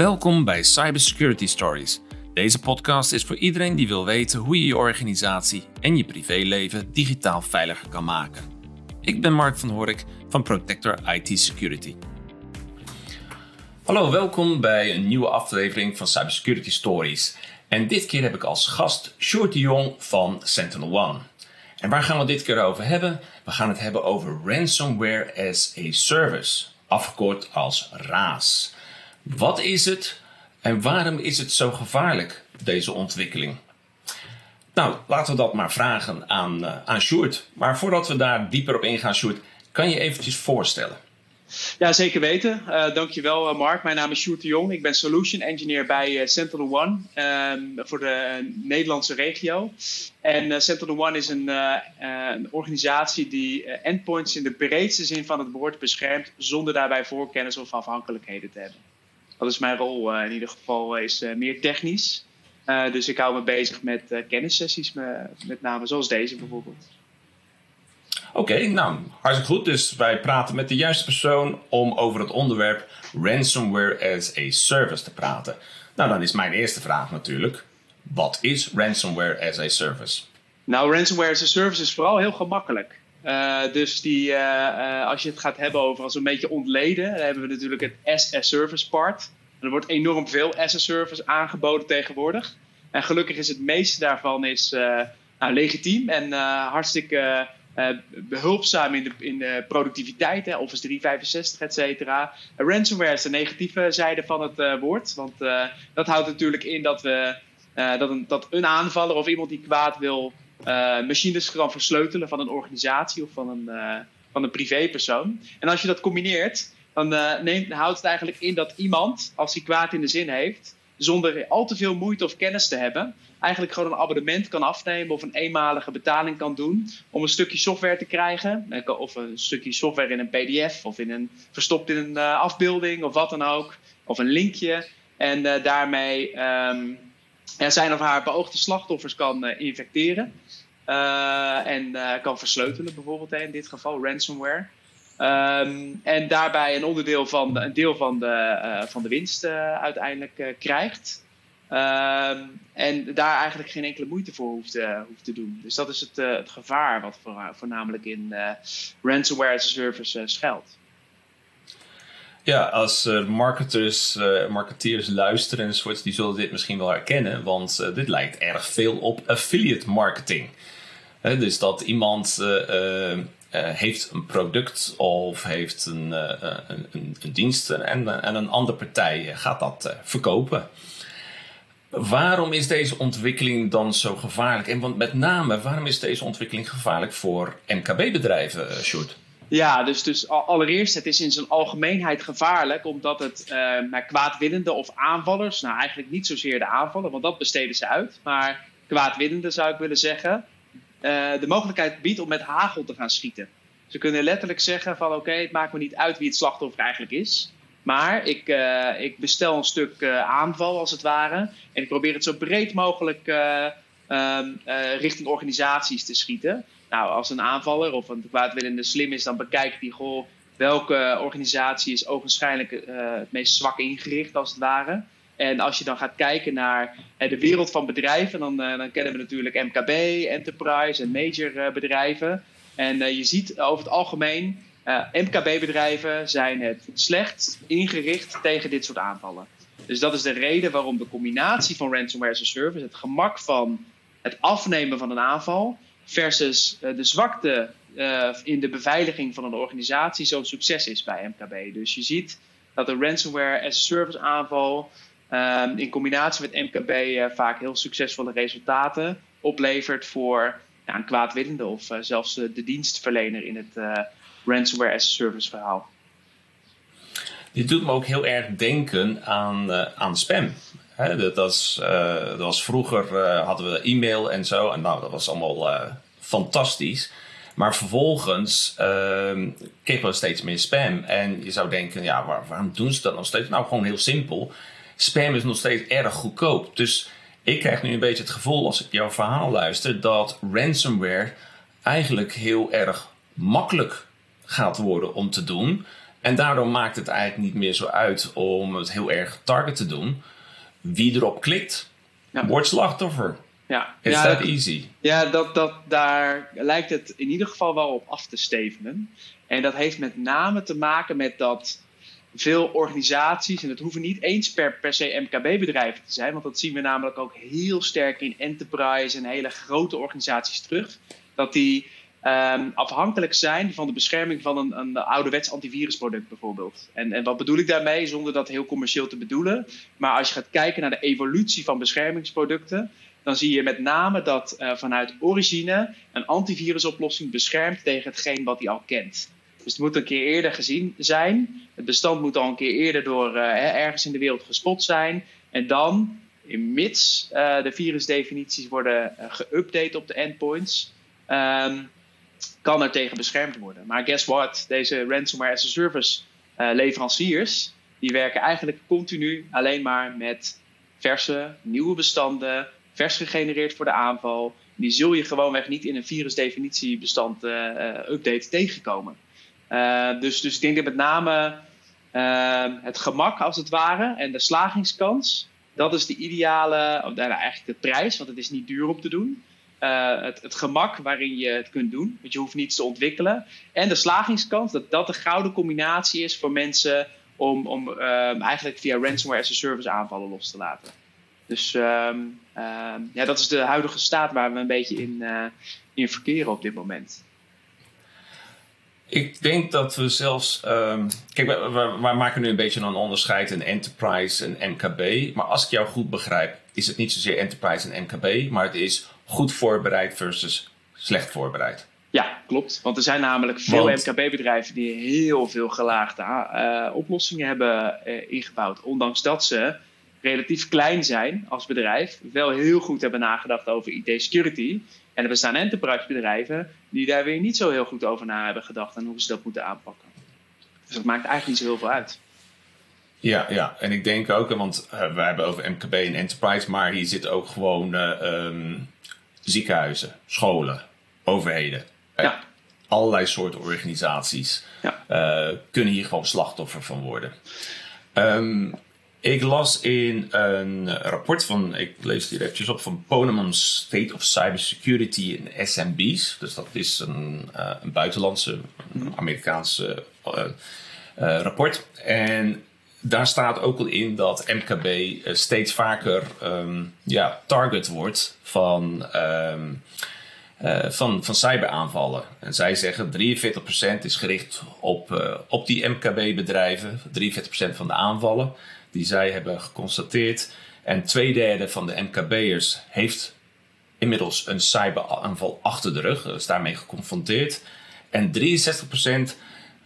Welkom bij Cybersecurity Stories. Deze podcast is voor iedereen die wil weten hoe je je organisatie en je privéleven digitaal veiliger kan maken. Ik ben Mark van Horik van Protector IT Security. Hallo, welkom bij een nieuwe aflevering van Cybersecurity Stories. En dit keer heb ik als gast de Jong van Sentinel One. En waar gaan we dit keer over hebben? We gaan het hebben over Ransomware as a Service, afgekort als RAAS. Wat is het en waarom is het zo gevaarlijk, deze ontwikkeling? Nou, laten we dat maar vragen aan, uh, aan Sjoerd. Maar voordat we daar dieper op ingaan, Sjoerd, kan je eventjes voorstellen? Ja, zeker weten. Uh, dankjewel, uh, Mark. Mijn naam is Sjoerd de Jong. Ik ben Solution Engineer bij uh, Sentinel One uh, voor de Nederlandse regio. En Sentinel One is een, een organisatie die endpoints in de breedste zin van het woord beschermt, zonder daarbij voorkennis of afhankelijkheden te hebben. Dat is mijn rol in ieder geval, is meer technisch. dus ik hou me bezig met kennissessies, met name zoals deze bijvoorbeeld. Oké, nou, hartstikke goed. Dus wij praten met de juiste persoon om over het onderwerp ransomware as a service te praten. Nou, dan is mijn eerste vraag natuurlijk: wat is ransomware as a service? Nou, ransomware as a service is vooral heel gemakkelijk. Uh, dus die, uh, uh, als je het gaat hebben over als een beetje ontleden, dan hebben we natuurlijk het as a service part. Er wordt enorm veel as a service aangeboden tegenwoordig. En gelukkig is het meeste daarvan is, nou, legitiem en hartstikke behulpzaam in de, in de productiviteit, hè, Office 365, et cetera. Ransomware is de negatieve zijde van het woord. Want dat houdt natuurlijk in dat, we, dat, een, dat een aanvaller of iemand die kwaad wil machines kan versleutelen van een organisatie of van een, van een privépersoon. En als je dat combineert, dan neemt, houdt het eigenlijk in dat iemand, als hij kwaad in de zin heeft, zonder al te veel moeite of kennis te hebben, eigenlijk gewoon een abonnement kan afnemen of een eenmalige betaling kan doen om een stukje software te krijgen. Of een stukje software in een PDF of in een, verstopt in een afbeelding of wat dan ook. Of een linkje. En daarmee ja, zijn of haar beoogde slachtoffers kan uh, infecteren. en kan versleutelen bijvoorbeeld in dit geval, ransomware. Um, en daarbij een onderdeel van een deel van de, uh, van de winst uh, uiteindelijk uh, krijgt. Um, en daar eigenlijk geen enkele moeite voor hoeft, hoeft te doen. Dus dat is het, het gevaar wat voor, voornamelijk in ransomware as a service schuilt. Ja, als marketers, marketeers luisteren enzovoorts, die zullen dit misschien wel herkennen. Want dit lijkt erg veel op affiliate marketing. Dus dat iemand uh, heeft een product of heeft een, een, een, een, dienst en, en een andere partij gaat dat verkopen. Waarom is deze ontwikkeling dan zo gevaarlijk? En want met name, waarom is deze ontwikkeling gevaarlijk voor MKB-bedrijven, Sjoerd? Ja, dus, dus allereerst, het is in zijn algemeenheid gevaarlijk, omdat het uh, kwaadwillende of aanvallers, nou eigenlijk niet zozeer de aanvallen, want dat besteden ze uit, maar kwaadwillende zou ik willen zeggen, de mogelijkheid biedt om met hagel te gaan schieten. Ze kunnen letterlijk zeggen van oké, het maakt me niet uit wie het slachtoffer eigenlijk is. Maar ik, uh, ik bestel een stuk uh, aanval als het ware. En ik probeer het zo breed mogelijk um, richting organisaties te schieten. Nou, als een aanvaller of een kwaadwillende slim is, dan bekijkt hij welke organisatie is ogenschijnlijk het meest zwak ingericht als het ware. En als je dan gaat kijken naar de wereld van bedrijven, dan, uh, dan kennen we natuurlijk MKB, Enterprise en major uh, bedrijven. En je ziet over het algemeen, MKB-bedrijven zijn het slecht ingericht tegen dit soort aanvallen. Dus dat is de reden waarom de combinatie van ransomware as a service, het gemak van het afnemen van een aanval, versus de zwakte in de beveiliging van een organisatie zo'n succes is bij MKB. Dus je ziet dat de ransomware as a service aanval um, in combinatie met MKB uh, vaak heel succesvolle resultaten oplevert voor ja, een kwaadwillende of uh, zelfs de dienstverlener in het ransomware as service verhaal. Dit doet me ook heel erg denken aan, aan spam. Dat, was, dat was vroeger hadden we e-mail en zo en nou, dat was allemaal fantastisch. Maar vervolgens uh, we steeds meer spam. En je zou denken, ja, waar, waarom doen ze dat nog steeds? Nou, gewoon heel simpel spam is nog steeds erg goedkoop. Dus ik krijg nu een beetje het gevoel als ik jouw verhaal luister dat ransomware eigenlijk heel erg makkelijk gaat worden om te doen. En daardoor maakt het eigenlijk niet meer zo uit om het heel erg target te doen. Wie erop klikt, ja. wordt slachtoffer. Ja, Is ja, that easy? Ja, dat, dat, daar lijkt het in ieder geval wel op af te stevenen. En dat heeft met name te maken met dat veel organisaties, en het hoeven niet eens per, per se MKB-bedrijven te zijn, want dat zien we namelijk ook heel sterk in enterprise en hele grote organisaties terug, dat die Ehm, afhankelijk zijn van de bescherming van een, een ouderwets antivirusproduct bijvoorbeeld. En, en wat bedoel ik daarmee, zonder dat heel commercieel te bedoelen. Maar als je gaat kijken naar de evolutie van beschermingsproducten, dan zie je met name dat uh, vanuit origine een antivirusoplossing beschermt tegen hetgeen wat hij al kent. Dus het moet een keer eerder gezien zijn. Het bestand moet al een keer eerder door uh, ergens in de wereld gespot zijn. En dan, mits uh, de virusdefinities worden geüpdate op de endpoints, um, kan er tegen beschermd worden. Maar guess what? Deze ransomware as a service leveranciers, die werken eigenlijk continu alleen maar met verse, nieuwe bestanden, vers gegenereerd voor de aanval. Die zul je gewoonweg niet in een virusdefinitiebestand update tegenkomen. Uh, dus, dus ik denk dat met name het gemak als het ware en de slagingskans, dat is de ideale, of nou, eigenlijk de prijs, want het is niet duur om te doen. Uh, het, het, gemak waarin je het kunt doen. Want je hoeft niets te ontwikkelen. En de slagingskans, dat dat de gouden combinatie is voor mensen om, om uh, eigenlijk via ransomware as a service aanvallen los te laten. Dus um, ja, dat is de huidige staat waar we een beetje in, uh, in verkeren op dit moment. Ik denk dat we zelfs. Um, kijk, we, maken nu een beetje een onderscheid in enterprise en MKB. Maar als ik jou goed begrijp, is het niet zozeer enterprise en MKB, maar het is goed voorbereid versus slecht voorbereid. Ja, klopt. Want er zijn namelijk veel MKB-bedrijven die heel veel gelaagde uh, oplossingen hebben uh, ingebouwd. Ondanks dat ze relatief klein zijn als bedrijf, wel heel goed hebben nagedacht over IT-security. En er bestaan enterprise-bedrijven die daar weer niet zo heel goed over na hebben gedacht en hoe ze dat moeten aanpakken. Dus dat maakt eigenlijk niet zo heel veel uit. Ja, ja, en ik denk ook, want uh, we hebben over MKB en enterprise, maar hier zit ook gewoon um, ziekenhuizen, scholen, overheden. Ja. Allerlei soorten organisaties ja. uh, kunnen hier gewoon slachtoffer van worden. Um, ik las in een rapport van, ik lees die eventjes op, van Ponemon State of Cybersecurity in SMB's. Dus dat is een, uh, een buitenlandse, Amerikaanse uh, rapport. En daar staat ook al in dat MKB eh, steeds vaker um, ja, target wordt van, um, uh, van, van cyberaanvallen. En zij zeggen 43% is gericht op, op die MKB-bedrijven. 43% van de aanvallen die zij hebben geconstateerd. En twee derde van de MKB'ers heeft inmiddels een cyberaanval achter de rug. is daarmee geconfronteerd. En 63%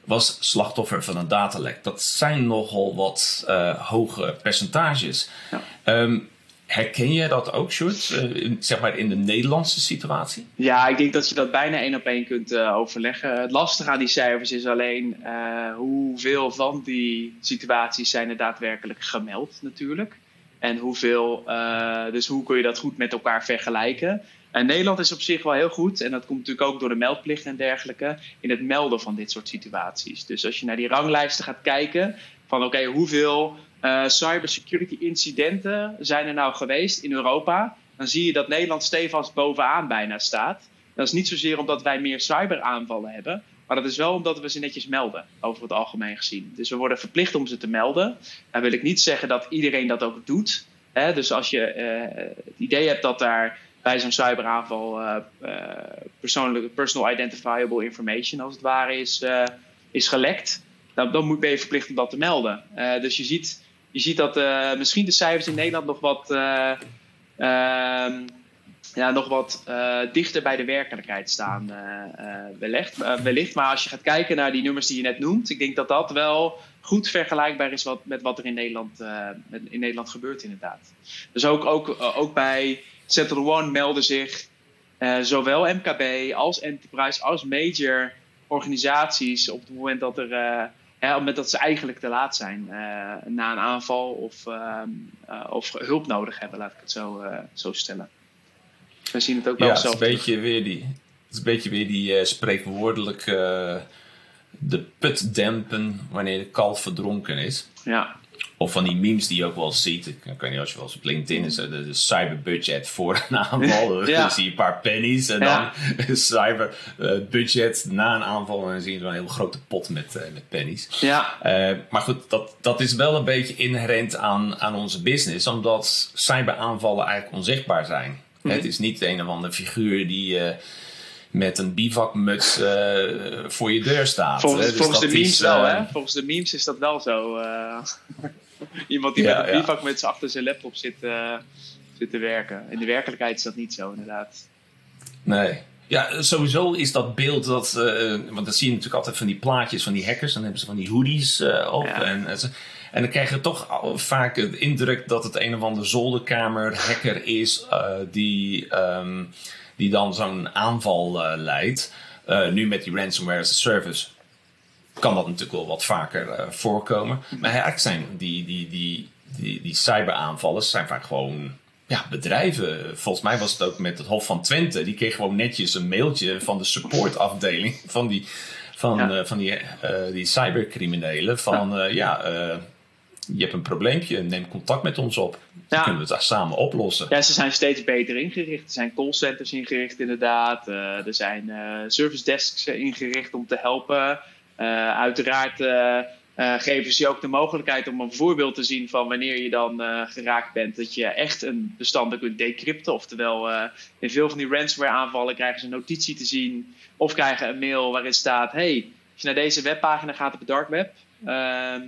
was slachtoffer van een datalek. Dat zijn nogal wat uh, hoge percentages. Ja. Um, herken jij dat ook, Sjoerd, uh, zeg maar in de Nederlandse situatie? Ja, ik denk dat je dat bijna één op één kunt uh, overleggen. Het lastige aan die cijfers is alleen hoeveel van die situaties zijn er daadwerkelijk gemeld natuurlijk. En hoeveel, dus hoe kun je dat goed met elkaar vergelijken? En Nederland is op zich wel heel goed, en dat komt natuurlijk ook door de meldplicht en dergelijke, in het melden van dit soort situaties. Dus als je naar die ranglijsten gaat kijken, van oké, hoeveel uh, cybersecurity incidenten zijn er nou geweest in Europa, dan zie je dat Nederland stevast bovenaan bijna staat. Dat is niet zozeer omdat wij meer cyberaanvallen hebben, maar dat is wel omdat we ze netjes melden, over het algemeen gezien. Dus we worden verplicht om ze te melden. Dan wil ik niet zeggen dat iedereen dat ook doet. Hè? Dus als je uh, het idee hebt dat daar bij zo'n cyberaanval uh, uh, personal identifiable information als het ware is, is gelekt, dan, dan ben je verplicht om dat te melden. dus je ziet, je ziet dat misschien de cijfers in Nederland nog wat, ehm, ja, nog wat dichter bij de werkelijkheid staan, wellicht, wellicht. Maar als je gaat kijken naar die nummers die je net noemt, ik denk dat dat wel goed vergelijkbaar is wat, met wat er in Nederland, in Nederland gebeurt inderdaad. Dus ook, ook, ook bij Central One melden zich zowel MKB als enterprise als major organisaties op het moment dat er het moment dat ze eigenlijk te laat zijn uh, na een aanval of, ehm, of hulp nodig hebben, laat ik het zo, zo stellen. We zien het ook wel ja, zelf. Het is een beetje weer die, het is een beetje weer die spreekwoordelijke de put dempen wanneer de kalf verdronken is. Ja. Of van die memes die je ook wel ziet. Ik weet niet als je wel eens op LinkedIn is. De, de cyberbudget voor een aanval. Ja. Dan zie je een paar pennies. En Ja. dan cyberbudget na een aanval. En dan zie je zo'n hele grote pot met, eh, met pennies. Ja. Eh, maar goed, dat, dat is wel een beetje inherent aan, aan onze business. Omdat cyberaanvallen eigenlijk onzichtbaar zijn. Mhm. Het is niet een of andere figuur die... eh, met een bivakmuts voor je deur staat. Volgens. Dus volgens de memes is, wel, hè? Volgens de memes is dat wel zo. Iemand die Ja, met een ja. bivakmuts achter zijn laptop zit, eh, zit te werken. In de werkelijkheid is dat niet zo, inderdaad. Nee. Ja, sowieso is dat beeld dat. eh, want dan zie je natuurlijk altijd van die plaatjes van die hackers. Dan hebben ze van die hoodies eh, op. Ja. En, en ze- en dan krijg je toch vaak de indruk dat het een of ander zolderkamer hacker is. die, ehm, die dan zo'n aanval leidt. Nu met die ransomware as a service kan dat natuurlijk wel wat vaker eh, voorkomen. Maar eigenlijk zijn die, die, die, die, die cyberaanvallen zijn vaak gewoon ja, bedrijven. Volgens mij was het ook met het Hof van Twente. Die kreeg gewoon netjes een mailtje van de supportafdeling van die, van, Ja. eh, van die, eh, die cybercriminelen. Van ja, ja je hebt een probleempje, neem contact met ons op. Dan Ja. kunnen we het samen oplossen. Ja, ze zijn steeds beter ingericht. Er zijn callcenters ingericht, inderdaad. Er zijn eh, service desks ingericht om te helpen. Eh, uiteraard eh, eh, geven ze je ook de mogelijkheid om een voorbeeld te zien van wanneer je dan geraakt bent. Dat je echt een bestanden kunt decrypten. Oftewel, in veel van die ransomware aanvallen krijgen ze een notitie te zien. Of krijgen een mail waarin staat: hey, als je naar deze webpagina gaat op het dark web. ehm,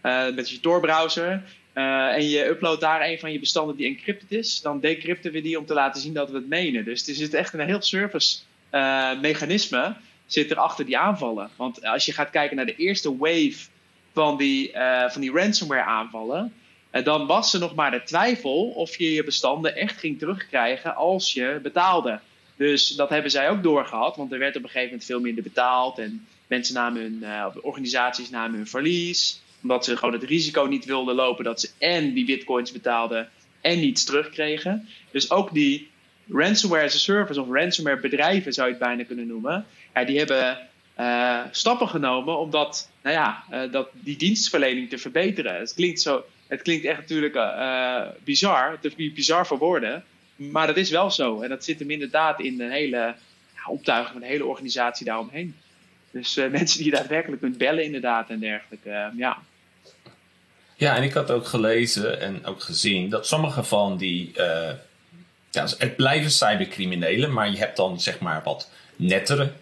eh, met je Tor-browser. en je uploadt daar een van je bestanden die encrypted is, dan decrypten we die om te laten zien dat we het menen. Dus er zit echt een heel service mechanisme zit er achter die aanvallen. Want als je gaat kijken naar de eerste wave van die, eh, van die ransomware aanvallen, eh, dan was er nog maar de twijfel of je je bestanden echt ging terugkrijgen als je betaalde. Dus dat hebben zij ook doorgehad, want er werd op een gegeven moment veel minder betaald en mensen namen hun, eh, organisaties namen hun verlies omdat ze gewoon het risico niet wilden lopen dat ze en die bitcoins betaalden en niets terugkregen. Dus ook die ransomware as a service of ransomware bedrijven zou je het bijna kunnen noemen. Ja, die hebben eh, stappen genomen om dat, nou ja, eh, dat, die dienstverlening te verbeteren. Het klinkt, zo, het klinkt echt natuurlijk eh, bizar, te bizar voor woorden. Maar dat is wel zo. En dat zit hem inderdaad in de hele ja, optuiging van de hele organisatie daaromheen. Dus mensen die je daadwerkelijk kunt bellen inderdaad en dergelijke. Eh, ja. Ja, en ik had ook gelezen en ook gezien dat sommige van die. ja, het blijven cybercriminelen, maar je hebt dan zeg maar wat nettere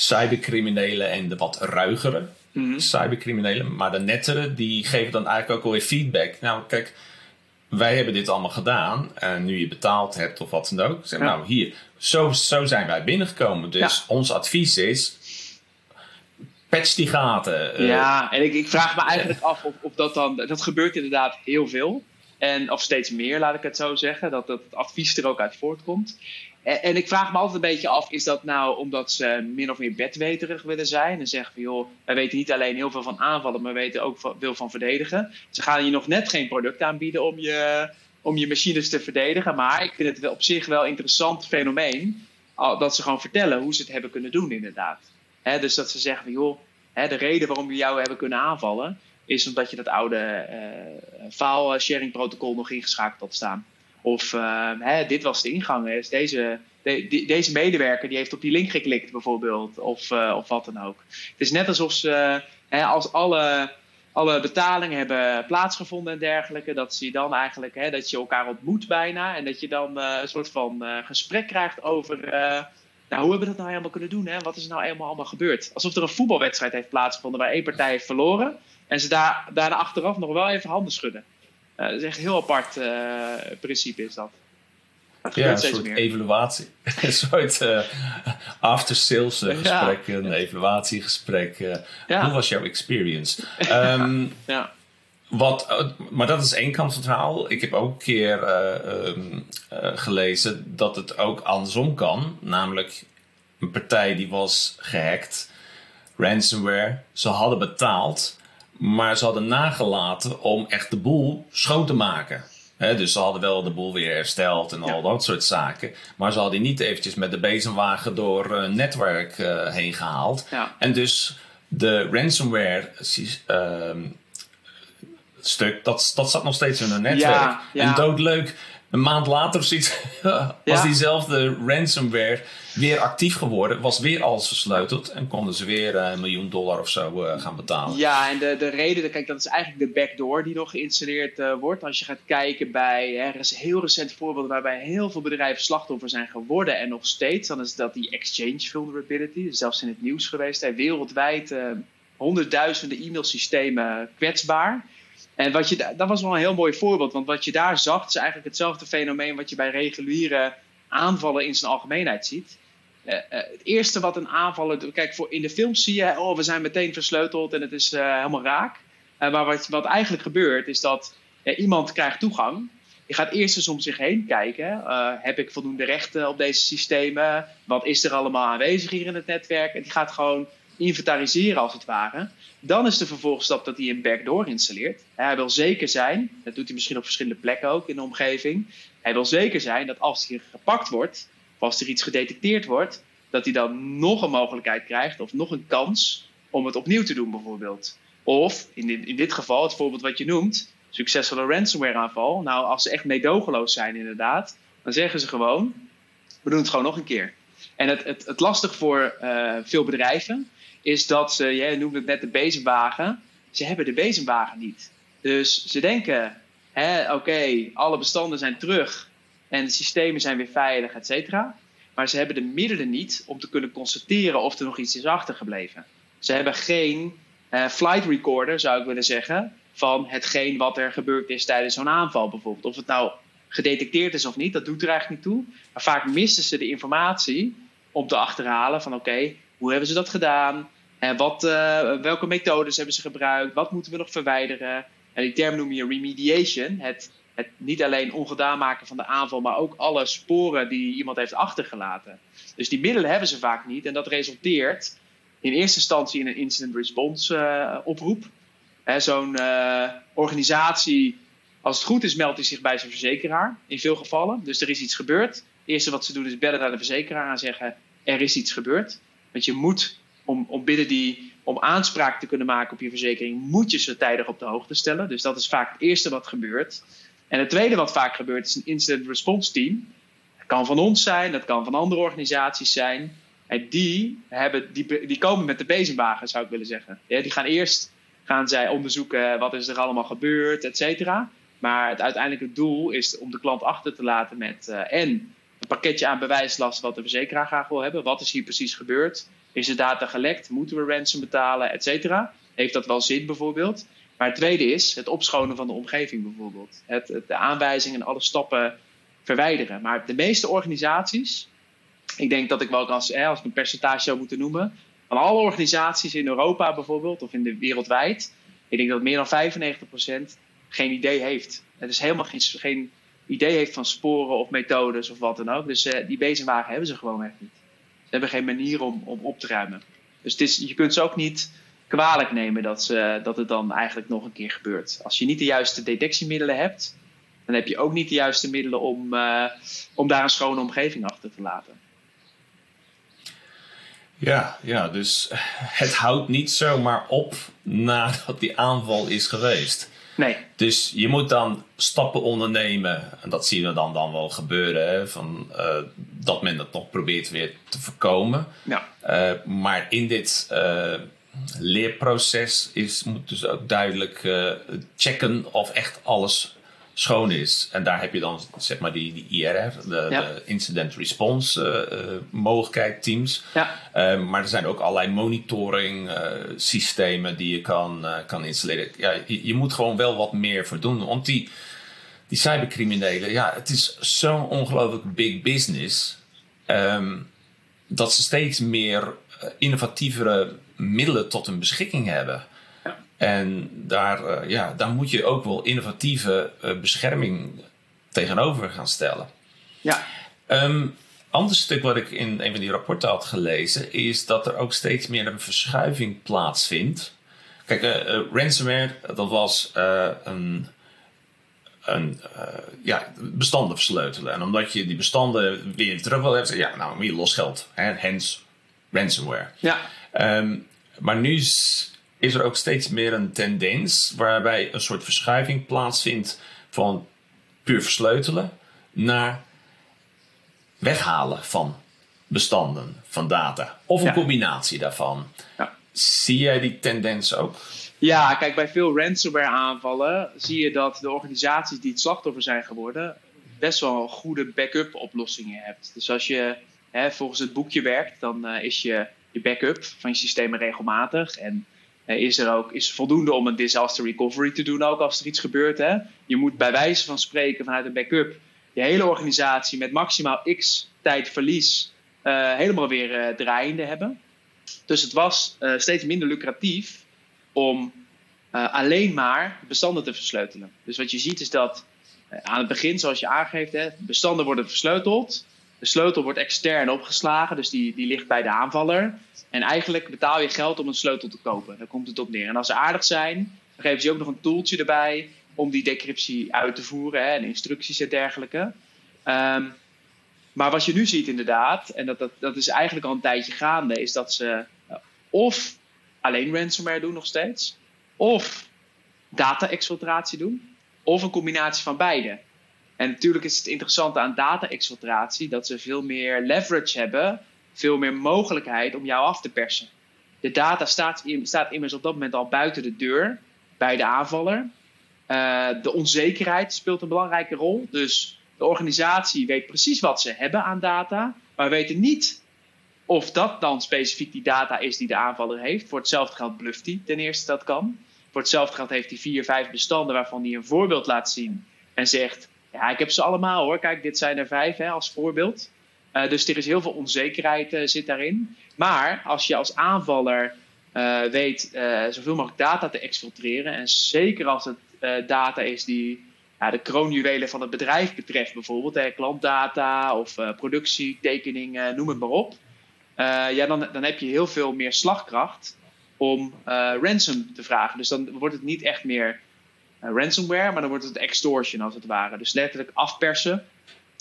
cybercriminelen en de wat ruigere Mhm. cybercriminelen. Maar de nettere, die geven dan eigenlijk ook alweer feedback. Nou, kijk, wij hebben dit allemaal gedaan. En nu je betaald hebt of wat dan ook. Zeg, Ja. nou, hier, zo, zo zijn wij binnengekomen. Dus Ja. ons advies is. Patch die gaten. eh, Ja, en ik, ik vraag me eigenlijk af of, of dat dan. Dat gebeurt inderdaad heel veel. En, of steeds meer, laat ik het zo zeggen. Dat, dat het advies er ook uit voortkomt. En, en ik vraag me altijd een beetje af: is dat nou omdat ze min of meer bedweterig willen zijn? En zeggen van joh, wij weten niet alleen heel veel van aanvallen, maar we weten ook veel van verdedigen. Ze gaan je nog net geen product aanbieden om je, om je machines te verdedigen. Maar ik vind het op zich wel een interessant fenomeen. Dat ze gewoon vertellen hoe ze het hebben kunnen doen, inderdaad. Dus dat ze zeggen van joh, de reden waarom we jou hebben kunnen aanvallen, is omdat je dat oude eh file sharing protocol nog ingeschakeld had staan. Of eh, hè, dit was de ingang. Deze, deze medewerker die heeft op die link geklikt bijvoorbeeld. Of, eh, of wat dan ook. Het is net alsof ze, hè, als alle, alle betalingen hebben plaatsgevonden en dergelijke, dat ze dan eigenlijk, hè, dat je elkaar ontmoet bijna. En dat je dan eh, een soort van eh, gesprek krijgt over. nou, hoe hebben we dat nou helemaal kunnen doen? Hè? Wat is er nou helemaal allemaal gebeurd? Alsof er een voetbalwedstrijd heeft plaatsgevonden waar één partij heeft verloren. En ze daar, daarna achteraf nog wel even handen schudden. Eh, dat is echt een heel apart eh, principe is dat. Dat Ja, een soort meer. evaluatie. een soort eh, after-sales eh, Ja. gesprek, een evaluatiegesprek. Ja. Hoe was jouw experience? Ehm, Ja. wat, maar dat is één kant van het verhaal. Ik heb ook een keer eh, ehm, eh, gelezen dat het ook andersom kan. Namelijk een partij die was gehackt, ransomware. Ze hadden betaald, maar ze hadden nagelaten om echt de boel schoon te maken. Dus ze hadden wel de boel weer hersteld en al dat soort zaken. Maar ze hadden die niet eventjes met de bezemwagen door een netwerk eh, heen gehaald. Ja. En dus de ransomware ehm, stuk, dat, dat zat nog steeds in een netwerk. Ja. En doodleuk een maand later ziet, was diezelfde ransomware weer actief geworden. Was weer alles versleuteld. En konden ze weer eh, een miljoen dollar of zo uh, gaan betalen. Ja, en de, de reden, kijk, dat is eigenlijk de backdoor die nog geïnstalleerd uh, wordt. Als je gaat kijken bij, er is heel recent voorbeelden waarbij heel veel bedrijven slachtoffer zijn geworden. En nog steeds, dan is dat die exchange vulnerability. Zelfs in het nieuws geweest. Hè, wereldwijd honderdduizenden e-mailsystemen kwetsbaar. En wat je, dat was wel een heel mooi voorbeeld, want wat je daar zag, is eigenlijk hetzelfde fenomeen wat je bij reguliere aanvallen in zijn algemeenheid ziet. Uh, uh, het eerste wat een aanvaller. Kijk, voor, in de films zie je, oh, we zijn meteen versleuteld en het is uh, helemaal raak. maar wat, wat eigenlijk gebeurt, is dat iemand krijgt toegang. Je gaat eerst eens om zich heen kijken. heb ik voldoende rechten op deze systemen? Wat is er allemaal aanwezig hier in het netwerk? En die gaat gewoon inventariseren als het ware. Dan is de vervolgstap dat hij een backdoor installeert. Hij wil zeker zijn, dat doet hij misschien op verschillende plekken ook in de omgeving. Hij wil zeker zijn dat als hij gepakt wordt, of als er iets gedetecteerd wordt, dat hij dan nog een mogelijkheid krijgt of nog een kans om het opnieuw te doen bijvoorbeeld. Of in dit, in dit geval, het voorbeeld wat je noemt, succesvolle ransomware aanval. Nou, als ze echt meedogenloos zijn inderdaad, dan zeggen ze gewoon, we doen het gewoon nog een keer. En het, het, het lastig voor uh, veel bedrijven is dat ze, jij noemde het net de bezemwagen, ze hebben de bezemwagen niet. Dus ze denken, oké, alle bestanden zijn terug en de systemen zijn weer veilig, et cetera. Maar ze hebben de middelen niet om te kunnen constateren of er nog iets is achtergebleven. Ze hebben geen uh, flight recorder, zou ik willen zeggen, van hetgeen wat er gebeurd is tijdens zo'n aanval bijvoorbeeld. Of het nou gedetecteerd is of niet, dat doet er eigenlijk niet toe. Maar vaak missen ze de informatie om te achterhalen van oké, hoe hebben ze dat gedaan? En wat, uh, welke methodes hebben ze gebruikt? Wat moeten we nog verwijderen? En die term noem je remediation. Het, het niet alleen ongedaan maken van de aanval, maar ook alle sporen die iemand heeft achtergelaten. Dus die middelen hebben ze vaak niet. En dat resulteert in eerste instantie in een incident response uh, oproep. Zo'n organisatie, als het goed is, meldt hij zich bij zijn verzekeraar. In veel gevallen. Dus er is iets gebeurd. Het eerste wat ze doen is bellen naar de verzekeraar en zeggen: Er is iets gebeurd. Want je moet, om, om binnen die, om aanspraak te kunnen maken op je verzekering, moet je ze tijdig op de hoogte stellen. Dus dat is vaak het eerste wat gebeurt. En het tweede wat vaak gebeurt is een incident response team. Dat kan van ons zijn, dat kan van andere organisaties zijn. En die, hebben, die, die komen met de bezemwagen, zou ik willen zeggen. Ja, die gaan eerst gaan zij onderzoeken wat is er allemaal gebeurd, et cetera. Maar het uiteindelijke doel is om de klant achter te laten met uh, en een pakketje aan bewijslast wat de verzekeraar graag wil hebben. Wat is hier precies gebeurd? Is de data gelekt? Moeten we ransom betalen? Etcetera. Heeft dat wel zin bijvoorbeeld? Maar het tweede is het opschonen van de omgeving bijvoorbeeld. Het, de aanwijzingen en alle stappen verwijderen. Maar de meeste organisaties, ik denk dat ik wel als, als ik een percentage zou moeten noemen, van alle organisaties in Europa bijvoorbeeld, of in de wereldwijd, ik denk dat meer dan 95% geen idee heeft. Het is helemaal geen, geen idee heeft van sporen of methodes of wat dan ook. Dus uh, die bezemwagen hebben ze gewoon echt niet. Hebben geen manier om, om op te ruimen. Dus het is, je kunt ze ook niet kwalijk nemen dat, ze, dat het dan eigenlijk nog een keer gebeurt. Als je niet de juiste detectiemiddelen hebt, dan heb je ook niet de juiste middelen om, uh, om daar een schone omgeving achter te laten. Ja, ja, dus het houdt niet zomaar op nadat die aanval is geweest. Nee. Dus je moet dan stappen ondernemen. En dat zien we dan, dan wel gebeuren. Hè, van, uh, dat men dat nog probeert weer te voorkomen. Ja. Uh, maar in dit uh, leerproces is, moet dus ook duidelijk checken of echt alles schoon is. En daar heb je dan zeg maar die, die IRR, de, de Incident Response uh, mogelijkheid teams. Ja. Uh, maar er zijn ook allerlei monitoring uh, systemen die je kan, kan installeren. Ja, je, je, moet gewoon wel wat meer voor doen. Want die, die cybercriminelen, ja, het is zo'n ongelooflijk big business. Um, dat ze steeds meer innovatievere middelen tot hun beschikking hebben. En daar, uh, ja, daar moet je ook wel innovatieve uh, bescherming tegenover gaan stellen. Ja. Um, ander stuk wat ik in een van die rapporten had gelezen, is dat er ook steeds meer een verschuiving plaatsvindt. Kijk, uh, ransomware, dat was een, een ja, bestanden versleutelen. En omdat je die bestanden weer terug wil hebben, ja, nou je los geld. Hè, hence ransomware. Ja. Um, Maar nu is er ook steeds meer een tendens waarbij een soort verschuiving plaatsvindt van puur versleutelen naar weghalen van bestanden, van data. Of een combinatie daarvan. Ja. Zie jij die tendens ook? Ja, kijk, bij veel ransomware aanvallen zie je dat de organisaties die het slachtoffer zijn geworden, best wel goede backup oplossingen hebt. Dus als je hè, volgens het boekje werkt, dan uh, is je, je backup van je systemen regelmatig. En is er ook is voldoende om een disaster recovery te doen, ook als er iets gebeurt. Hè? Je moet bij wijze van spreken vanuit een backup je hele organisatie met maximaal x tijd verlies uh, helemaal weer draaiende hebben. Dus het was steeds minder lucratief om alleen maar bestanden te versleutelen. Dus wat je ziet is dat aan het begin, zoals je aangeeft, hè, bestanden worden versleuteld. De sleutel wordt extern opgeslagen, dus die, die ligt bij de aanvaller. En eigenlijk betaal je geld om een sleutel te kopen. Daar komt het op neer. En als ze aardig zijn, dan geven ze je ook nog een toeltje erbij om die decryptie uit te voeren hè, en instructies en dergelijke. Ehm, maar wat je nu ziet inderdaad, en dat, dat, dat is eigenlijk al een tijdje gaande, is dat ze uh, of alleen ransomware doen nog steeds, of data-exfiltratie doen, of een combinatie van beide. En natuurlijk is het interessante aan data-exfiltratie dat ze veel meer leverage hebben, veel meer mogelijkheid om jou af te persen. De data staat, staat immers op dat moment al buiten de deur bij de aanvaller. Uh, de onzekerheid speelt een belangrijke rol. Dus de organisatie weet precies wat ze hebben aan data, maar weten niet of dat dan specifiek die data is die de aanvaller heeft. Voor hetzelfde geld bluft hij ten eerste dat kan. Voor hetzelfde geld heeft hij vier, vijf bestanden waarvan hij een voorbeeld laat zien en zegt: Ja, ik heb ze allemaal hoor. Kijk, dit zijn er vijf hè, als voorbeeld. Uh, dus er is heel veel onzekerheid uh, zit daarin. Maar als je als aanvaller uh, weet zoveel mogelijk data te exfiltreren, en zeker als het data is die ja, de kroonjuwelen van het bedrijf betreft, bijvoorbeeld klantdata of productietekeningen, noem het maar op. ja, dan, dan heb je heel veel meer slagkracht om ransom te vragen. Dus dan wordt het niet echt meer ransomware, maar dan wordt het extortion als het ware. Dus letterlijk afpersen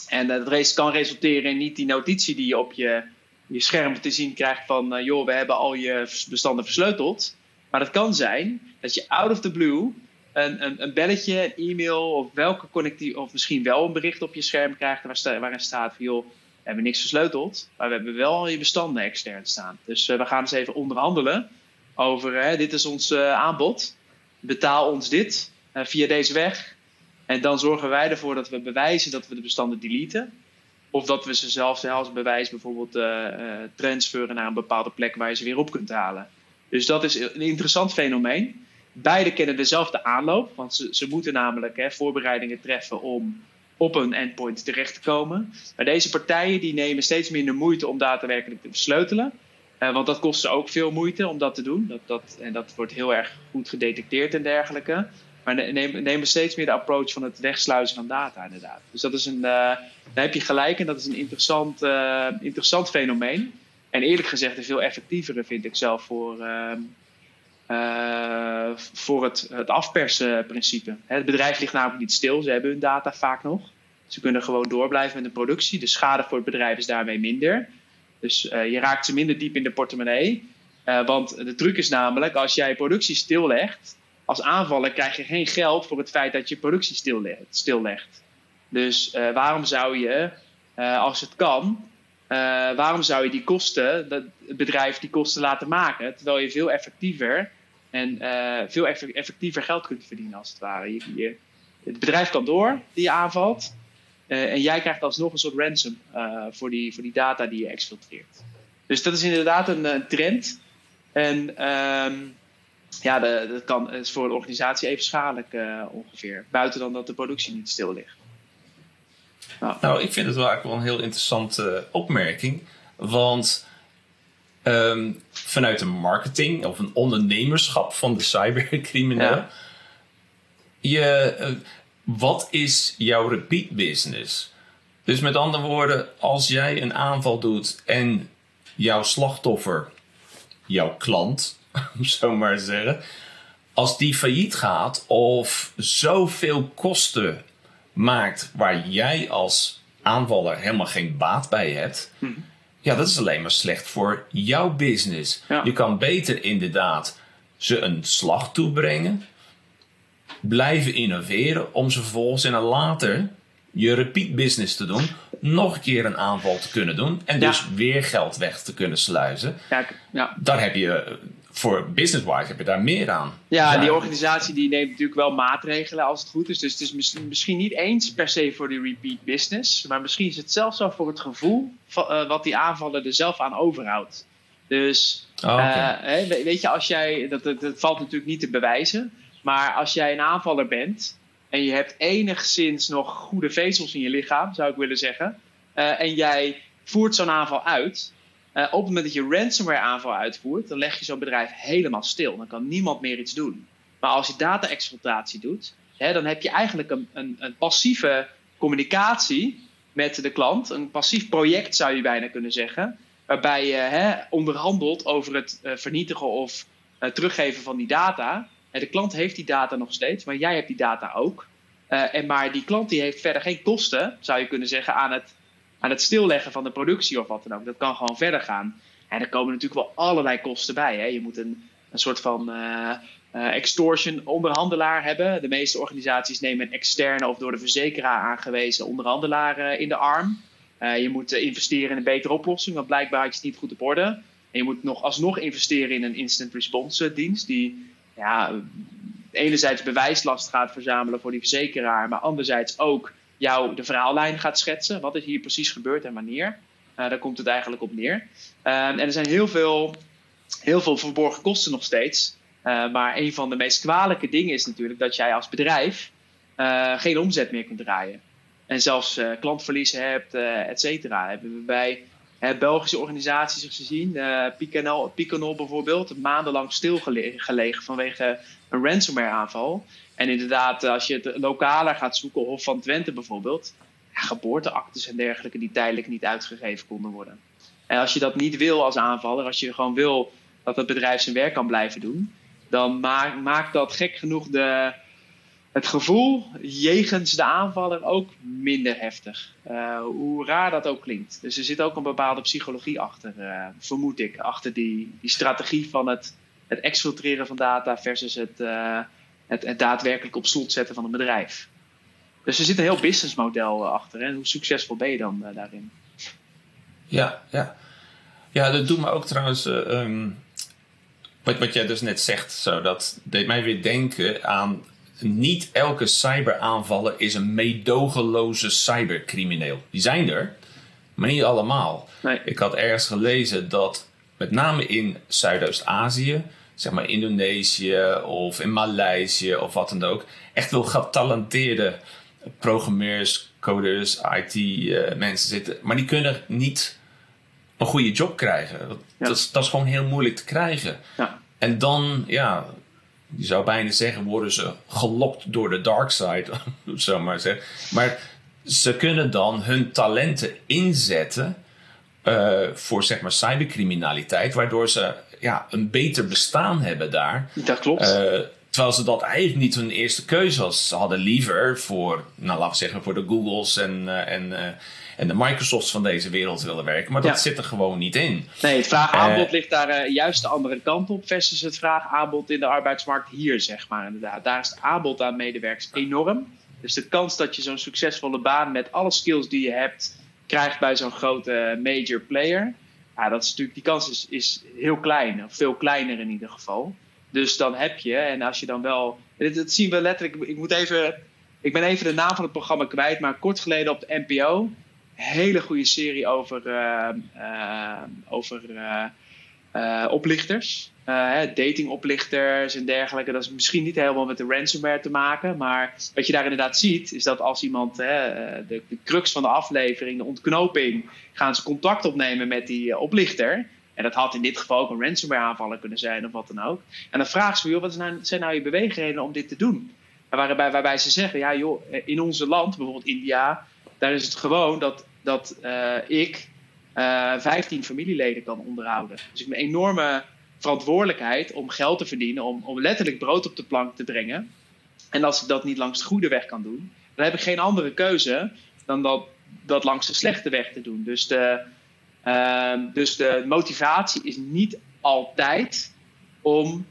en dat kan resulteren in niet die notitie die je op je, je scherm te zien krijgt van, uh, joh, we hebben al je bestanden versleuteld. Maar het kan zijn dat je out of the blue een, een, een belletje, een e-mail of welke connectie, of misschien wel een bericht op je scherm krijgt waar waarin staat van, joh, we hebben niks versleuteld, maar we hebben wel je bestanden extern staan. Dus uh, we gaan eens even onderhandelen over, dit is ons aanbod, betaal ons dit via deze weg. En dan zorgen wij ervoor dat we bewijzen dat we de bestanden deleten. Of dat we ze zelfs als bewijs bijvoorbeeld uh, transferen naar een bepaalde plek waar je ze weer op kunt halen. Dus dat is een interessant fenomeen. Beide kennen dezelfde aanloop, want ze, ze moeten namelijk hè, voorbereidingen treffen om op een endpoint terecht te komen. Maar deze partijen die nemen steeds minder moeite om daadwerkelijk te versleutelen. Uh, want dat kost ze ook veel moeite om dat te doen. Dat, dat, en dat wordt heel erg goed gedetecteerd en dergelijke. Maar nemen steeds meer de approach van het wegsluizen van data, inderdaad. Dus dat is een, uh, daar heb je gelijk en dat is een interessant, uh, interessant fenomeen. En eerlijk gezegd een veel effectievere vind ik zelf voor, uh, voor het, het afpersenprincipe. Het bedrijf ligt namelijk niet stil, ze hebben hun data vaak nog. Ze kunnen gewoon doorblijven met de productie. De schade voor het bedrijf is daarmee minder. Dus je raakt ze minder diep in de portemonnee. want de truc is namelijk, als jij productie stillegt, als aanvaller krijg je geen geld voor het feit dat je productie stillegt. stillegt. Dus uh, waarom zou je, uh, als het kan, uh, waarom zou je die kosten, dat, het bedrijf die kosten laten maken, terwijl je veel effectiever en veel effectiever geld kunt verdienen als het ware. Je, het bedrijf kan door die je aanvalt en jij krijgt alsnog een soort ransom voor, die, voor die data die je exfiltreert. Dus dat is inderdaad een, trend. En um, ja, de, dat kan, is voor de organisatie even schadelijk uh, ongeveer. Buiten dan dat de productie niet stil ligt. Nou, nou ik vind het wel eigenlijk wel een heel interessante opmerking. Want um, vanuit de marketing of een ondernemerschap van de cybercrimineel. Ja. Je, uh, wat is jouw repeat business? Dus met andere woorden, als jij een aanval doet en jouw slachtoffer, jouw klant, om zo maar te zeggen. Als die failliet gaat of zoveel kosten maakt waar jij als aanvaller helemaal geen baat bij hebt. Hm. ja, dat is alleen maar slecht voor jouw business. Ja. Je kan beter inderdaad ze een slag toebrengen, blijven innoveren, om ze vervolgens een later je repeat business te doen, nog een keer een aanval te kunnen doen en dus weer geld weg te kunnen sluizen. Ja. Daar heb je voor business-wise heb je daar meer aan. Ja, die organisatie die neemt natuurlijk wel maatregelen als het goed is. Dus het is mis- misschien niet eens per se voor die repeat business. Maar misschien is het zelfs zo voor het gevoel van, eh, wat die aanvaller er zelf aan overhoudt. Dus Oh, oké. eh, weet je, als jij, dat, dat, dat valt natuurlijk niet te bewijzen. Maar als jij een aanvaller bent en je hebt enigszins nog goede vezels in je lichaam, zou ik willen zeggen. eh, en jij voert zo'n aanval uit. Eh, op het moment dat je ransomware aanval uitvoert, dan leg je zo'n bedrijf helemaal stil. Dan kan niemand meer iets doen. Maar als je data-exploitatie doet, hè, dan heb je eigenlijk een, een, een passieve communicatie met de klant. Een passief project zou je bijna kunnen zeggen. Waarbij je hè, onderhandelt over het eh, vernietigen of eh, teruggeven van die data. En de klant heeft die data nog steeds, maar jij hebt die data ook. En maar die klant die heeft verder geen kosten, zou je kunnen zeggen, aan het, aan het stilleggen van de productie of wat dan ook. Dat kan gewoon verder gaan. En er komen natuurlijk wel allerlei kosten bij. Hè. Je moet een, een soort van eh, eh, extortion onderhandelaar hebben. De meeste organisaties nemen een externe of door de verzekeraar aangewezen onderhandelaar eh, in de arm. Je moet investeren in een betere oplossing, want blijkbaar je het niet goed op orde. En je moet nog alsnog investeren in een instant response dienst die ja, enerzijds bewijslast gaat verzamelen voor die verzekeraar, maar anderzijds ook jou de verhaallijn gaat schetsen. Wat is hier precies gebeurd en wanneer? Eh, daar komt het eigenlijk op neer. Eh, en er zijn heel veel, heel veel verborgen kosten nog steeds. Eh, maar een van de meest kwalijke dingen is natuurlijk dat jij als bedrijf geen omzet meer kunt draaien. En zelfs klantverliezen hebt, et cetera. Hebben we bij Belgische organisaties gezien. eh Picanol, Picanol bijvoorbeeld, maandenlang stilgelegen vanwege een ransomware aanval. En inderdaad, eh, als je het lokaler gaat zoeken, Hof van Twente bijvoorbeeld, ja, geboorteactes en dergelijke die tijdelijk niet uitgegeven konden worden. En als je dat niet wil als aanvaller, als je gewoon wil dat het bedrijf zijn werk kan blijven doen, dan maakt maakt dat gek genoeg de, het gevoel jegens de aanvaller ook minder heftig. Eh, hoe raar dat ook klinkt. Dus er zit ook een bepaalde psychologie achter, eh, vermoed ik, achter die, die strategie van het, het exfiltreren van data versus het, eh, het, het daadwerkelijk op slot zetten van een bedrijf. Dus er zit een heel businessmodel achter. En hoe succesvol ben je dan daarin? Ja, ja. Ja, dat doet me ook trouwens. eh, ehm, wat, wat jij dus net zegt, zo, dat deed mij weer denken aan. Niet elke cyberaanvaller is een meedogenloze cybercrimineel. Die zijn er, maar niet allemaal. Nee. Ik had ergens gelezen dat met name in Zuidoost-Azië, zeg maar Indonesië of in Maleisië of wat dan ook, echt wel getalenteerde programmeurs, coders, IT-mensen zitten. Maar die kunnen niet een goede job krijgen. Dat, Ja. dat, is, dat is gewoon heel moeilijk te krijgen. Ja. En dan, ja, je zou bijna zeggen, worden ze gelokt door de dark side, zo maar zeggen. Maar ze kunnen dan hun talenten inzetten eh, voor zeg maar cybercriminaliteit, waardoor ze ja, een beter bestaan hebben daar. Dat klopt. Eh, terwijl ze dat eigenlijk niet hun eerste keuze was. Ze hadden liever voor, nou laten we zeggen, voor de Googles en, eh, en, eh, en de Microsofts van deze wereld willen werken. Maar dat Ja. zit er gewoon niet in. Nee, het vraag-aanbod Eh, ligt daar juist de andere kant op versus het vraag-aanbod in de arbeidsmarkt hier, zeg maar. Inderdaad. Daar is het aanbod aan medewerkers enorm. Dus de kans dat je zo'n succesvolle baan met alle skills die je hebt krijgt bij zo'n grote major player, ja, dat is natuurlijk, die kans is, is heel klein, of veel kleiner in ieder geval. Dus dan heb je, en als je dan wel, dit zien we letterlijk, ik moet even, ik ben even de naam van het programma kwijt, maar kort geleden op de NPO hele goede serie over, eh, eh, over eh, oplichters. Datingoplichters en dergelijke. Dat is misschien niet helemaal met de ransomware te maken. Maar wat je daar inderdaad ziet, is dat als iemand de, de crux van de aflevering, de ontknoping, gaan ze contact opnemen met die oplichter. En dat had in dit geval ook een ransomware aanvaller kunnen zijn of wat dan ook. En dan vragen ze, joh, wat zijn nou, zijn nou je beweegredenen om dit te doen? En waarbij, waarbij ze zeggen, ja joh, in onze land, bijvoorbeeld India, daar is het gewoon dat, dat eh, ik eh 15 familieleden kan onderhouden. Dus ik heb een enorme verantwoordelijkheid om geld te verdienen, om, om letterlijk brood op de plank te brengen. En als ik dat niet langs de goede weg kan doen, dan heb ik geen andere keuze dan dat, dat langs de slechte weg te doen. Dus de, dus de motivatie is niet altijd om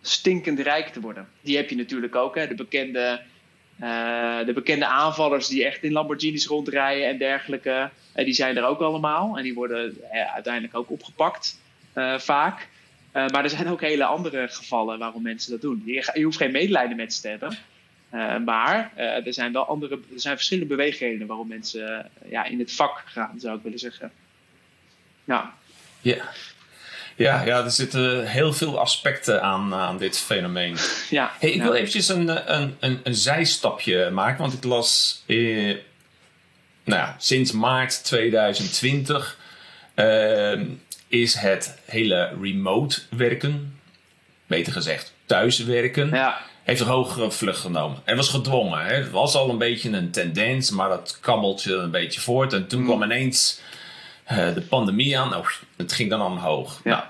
stinkend rijk te worden. Die heb je natuurlijk ook. Hè? De, bekende, uh, de bekende aanvallers die echt in Lamborghinis rondrijden en dergelijke. Uh, die zijn er ook allemaal. En die worden uh, uiteindelijk ook opgepakt, vaak. maar er zijn ook hele andere gevallen waarom mensen dat doen. Je, je hoeft geen medelijden met ze te hebben. maar er zijn wel andere, er zijn verschillende beweegredenen waarom mensen ja, in het vak gaan, zou ik willen zeggen. Ja. Ja. Ja, ja, er zitten heel veel aspecten aan, aan dit fenomeen. Ja, hey, ik wil eventjes een, een, een, een, zijstapje maken, want ik las eh, nou ja, sinds maart 2020 uh, ehm, is het hele remote werken, beter gezegd thuiswerken, ja. heeft een hogere vlucht genomen. En was gedwongen. Hè? Het was al een beetje een tendens, maar dat kabbelt je een beetje voort. En toen mm. kwam ineens uh, de pandemie aan. Nou, het ging dan omhoog. Ja. Nou,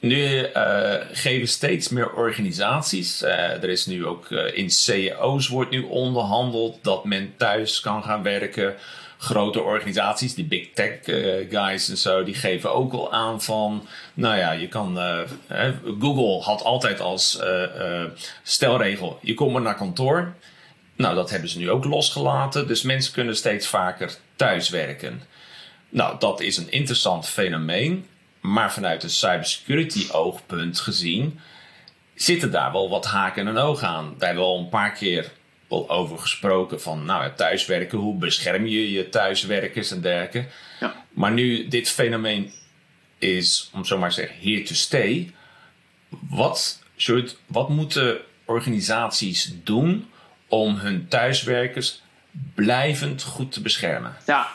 nu uh, geven steeds meer organisaties. Uh, er is nu ook in CEO's wordt nu onderhandeld dat men thuis kan gaan werken. Grote organisaties, die big tech guys en zo, die geven ook al aan van. Nou ja, je kan. Google had altijd als stelregel: je komt maar naar kantoor. Nou, dat hebben ze nu ook losgelaten. Dus mensen kunnen steeds vaker thuiswerken. Nou, dat is een interessant fenomeen. Maar vanuit een cybersecurity oogpunt gezien zitten daar wel wat haken en ogen aan. Daar hebben we al een paar keer wel over gesproken van nou, thuiswerken. Hoe bescherm je je thuiswerkers en dergelijke. Ja. Maar nu dit fenomeen is, om zo maar te zeggen, here to stay. Wat, wat moeten organisaties doen om hun thuiswerkers blijvend goed te beschermen? Ja,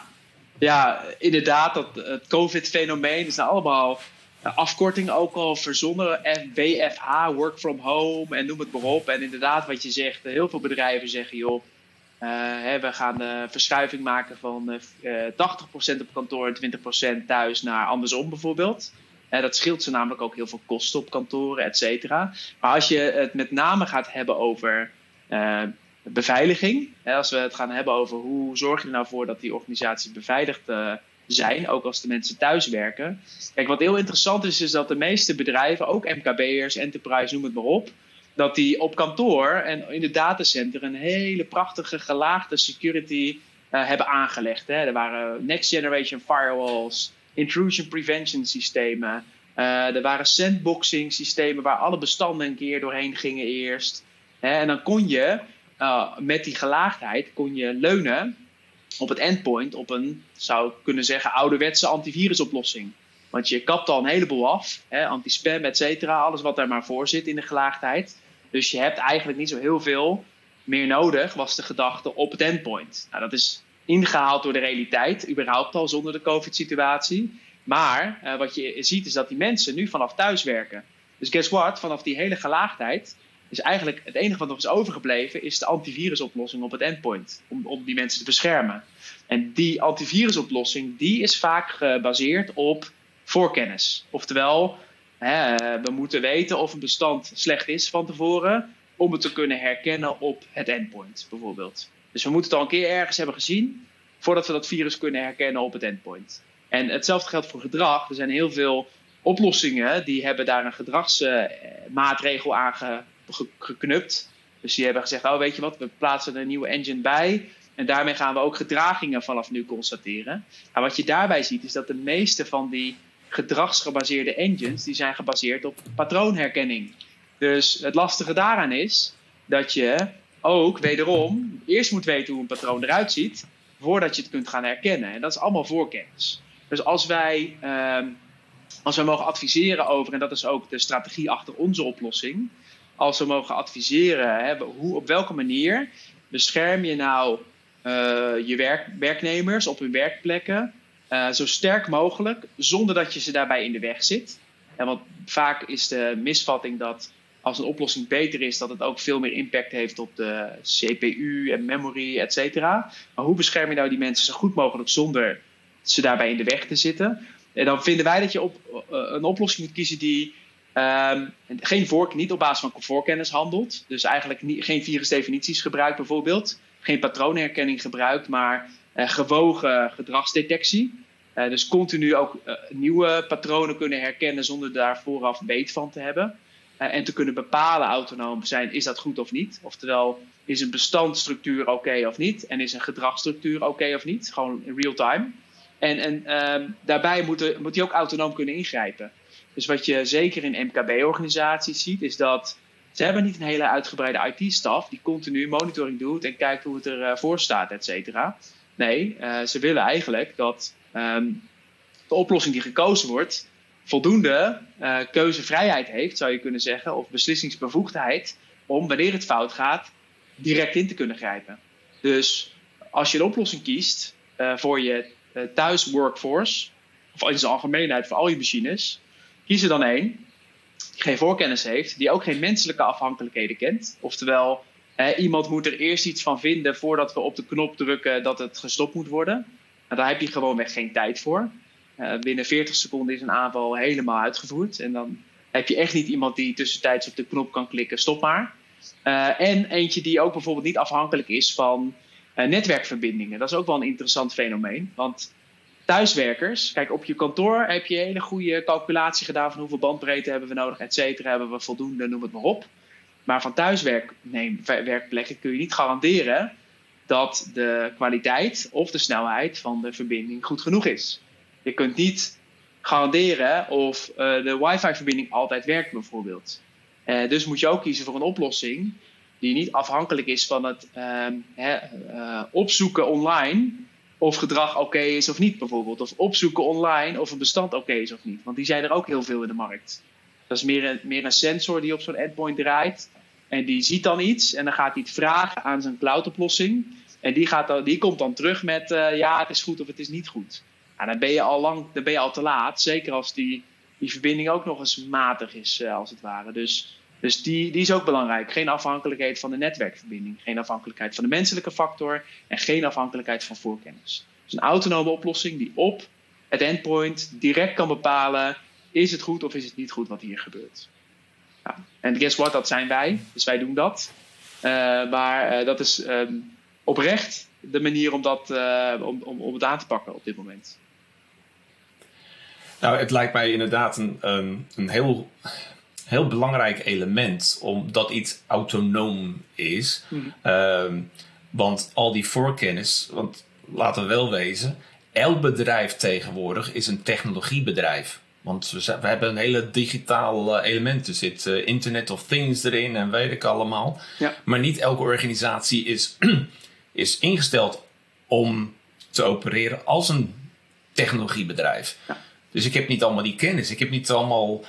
ja, inderdaad, dat, het COVID-fenomeen is nou allemaal afkortingen ook al verzonnen. WFH, work from home en noem het maar op. En inderdaad, wat je zegt, heel veel bedrijven zeggen, joh, uh, hè, we gaan de verschuiving maken van uh, 80% op kantoor en 20% thuis naar andersom bijvoorbeeld. Dat scheelt ze namelijk ook heel veel kosten op kantoren, et cetera. Maar als je het met name gaat hebben over beveiliging. Als we het gaan hebben over hoe zorg je er nou voor dat die organisaties beveiligd uh, zijn, ook als de mensen thuis werken. Kijk, wat heel interessant is, is dat de meeste bedrijven, ook MKB'ers, enterprise, noem het maar op, dat die op kantoor en in de datacenter een hele prachtige gelaagde security uh, hebben aangelegd. Hè. Er waren next generation firewalls, intrusion prevention systemen. Uh, er waren sandboxing systemen waar alle bestanden een keer doorheen gingen eerst. Hè. En dan kon je uh, met die gelaagdheid kon je leunen op het endpoint op een, zou ik kunnen zeggen, ouderwetse antivirusoplossing. Want je kapt al een heleboel af, anti-spam, et cetera, alles wat daar maar voor zit in de gelaagdheid. Dus je hebt eigenlijk niet zo heel veel meer nodig, was de gedachte, op het endpoint. Nou, dat is ingehaald door de realiteit, überhaupt al zonder de COVID-situatie. Maar uh, wat je ziet is dat die mensen nu vanaf thuis werken. Dus guess what? Vanaf die hele gelaagdheid is eigenlijk het enige wat nog is overgebleven, is de antivirusoplossing op het endpoint. Om, om die mensen te beschermen. En die antivirusoplossing, die is vaak gebaseerd op voorkennis. Oftewel, hè, we moeten weten of een bestand slecht is van tevoren, om het te kunnen herkennen op het endpoint, bijvoorbeeld. Dus we moeten het al een keer ergens hebben gezien, voordat we dat virus kunnen herkennen op het endpoint. En hetzelfde geldt voor gedrag. Er zijn heel veel oplossingen die hebben daar een gedragsmaatregel aan geknupt. Dus die hebben gezegd, oh weet je wat, we plaatsen een nieuwe engine bij. En daarmee gaan we ook gedragingen vanaf nu constateren. Maar wat je daarbij ziet is dat de meeste van die gedragsgebaseerde engines, die zijn gebaseerd op patroonherkenning. Dus het lastige daaraan is dat je ook wederom eerst moet weten hoe een patroon eruit ziet, voordat je het kunt gaan herkennen. En dat is allemaal voorkennis. Dus als wij, ehm, als wij mogen adviseren over, en dat is ook de strategie achter onze oplossing, als we mogen adviseren, hè, hoe, op welke manier bescherm je nou uh, je werk, werknemers op hun werkplekken uh, zo sterk mogelijk, zonder dat je ze daarbij in de weg zit. En want vaak is de misvatting dat als een oplossing beter is, dat het ook veel meer impact heeft op de CPU en memory, et cetera. Maar hoe bescherm je nou die mensen zo goed mogelijk zonder ze daarbij in de weg te zitten? En dan vinden wij dat je op, uh, een oplossing moet kiezen die Um, geen voor, niet op basis van voorkennis handelt. Dus eigenlijk niet, geen virusdefinities gebruikt bijvoorbeeld. Geen patroonherkenning gebruikt, maar uh, gewogen gedragsdetectie. dus continu ook nieuwe patronen kunnen herkennen zonder daar vooraf beet van te hebben. en te kunnen bepalen autonoom zijn, is dat goed of niet? Oftewel, is een bestandsstructuur oké of niet? En is een gedragsstructuur oké of niet? Gewoon in real time. En, en ehm, daarbij moet, moet hij ook autonoom kunnen ingrijpen. Dus wat je zeker in MKB-organisaties ziet, is dat ze hebben niet een hele uitgebreide IT-staf die continu monitoring doet en kijkt hoe het ervoor staat, et cetera. Nee, uh, ze willen eigenlijk dat um, de oplossing die gekozen wordt voldoende uh, keuzevrijheid heeft, zou je kunnen zeggen, of beslissingsbevoegdheid om wanneer het fout gaat, direct in te kunnen grijpen. Dus als je een oplossing kiest voor je thuis workforce, of in zijn algemeenheid voor al je machines, kies er dan één die geen voorkennis heeft, die ook geen menselijke afhankelijkheden kent. Oftewel, iemand moet er eerst iets van vinden voordat we op de knop drukken dat het gestopt moet worden. Nou, daar heb je gewoonweg geen tijd voor. Uh, binnen 40 seconden is een aanval helemaal uitgevoerd. En dan heb je echt niet iemand die tussentijds op de knop kan klikken, stop maar. Uh, en eentje die ook bijvoorbeeld niet afhankelijk is van uh, netwerkverbindingen. Dat is ook wel een interessant fenomeen. Want thuiswerkers, kijk op je kantoor heb je een hele goede calculatie gedaan van hoeveel bandbreedte hebben we nodig, et cetera. Hebben we voldoende, noem het maar op. Maar van thuiswerkplekken kun je niet garanderen dat de kwaliteit of de snelheid van de verbinding goed genoeg is. Je kunt niet garanderen of uh, de wifi-verbinding altijd werkt bijvoorbeeld. Uh, dus moet je ook kiezen voor een oplossing die niet afhankelijk is van het uh, uh, opzoeken online of gedrag oké is of niet bijvoorbeeld. Of opzoeken online of een bestand oké is of niet. Want die zijn er ook heel veel in de markt. Dat is meer een, meer een sensor die op zo'n endpoint draait. En die ziet dan iets en dan gaat hij het vragen aan zijn cloud-oplossing. En die, gaat dan, die komt dan terug met uh, ja, het is goed of het is niet goed. Nou, dan ben je al lang, dan ben je al te laat. Zeker als die, die verbinding ook nog eens matig is, uh, als het ware. Dus, dus die, die is ook belangrijk. Geen afhankelijkheid van de netwerkverbinding. Geen afhankelijkheid van de menselijke factor. En geen afhankelijkheid van voorkennis. Dus een autonome oplossing die op het endpoint direct kan bepalen: is het goed of is het niet goed wat hier gebeurt. En guess what, dat zijn wij. Dus wij doen dat. Uh, maar uh, dat is um, oprecht de manier om, dat, uh, om, om, om het aan te pakken op dit moment. Nou, het lijkt mij inderdaad een, een, een heel, heel belangrijk element omdat iets autonoom is. Mm -hmm. want al die voorkennis, want laten we wel wezen, elk bedrijf tegenwoordig is een technologiebedrijf. Want we, we hebben een hele digitaal element. Er zit uh, Internet of Things erin en weet ik allemaal. Ja. Maar niet elke organisatie is, is ingesteld om te opereren als een technologiebedrijf. Ja. Dus ik heb niet allemaal die kennis. Ik heb niet allemaal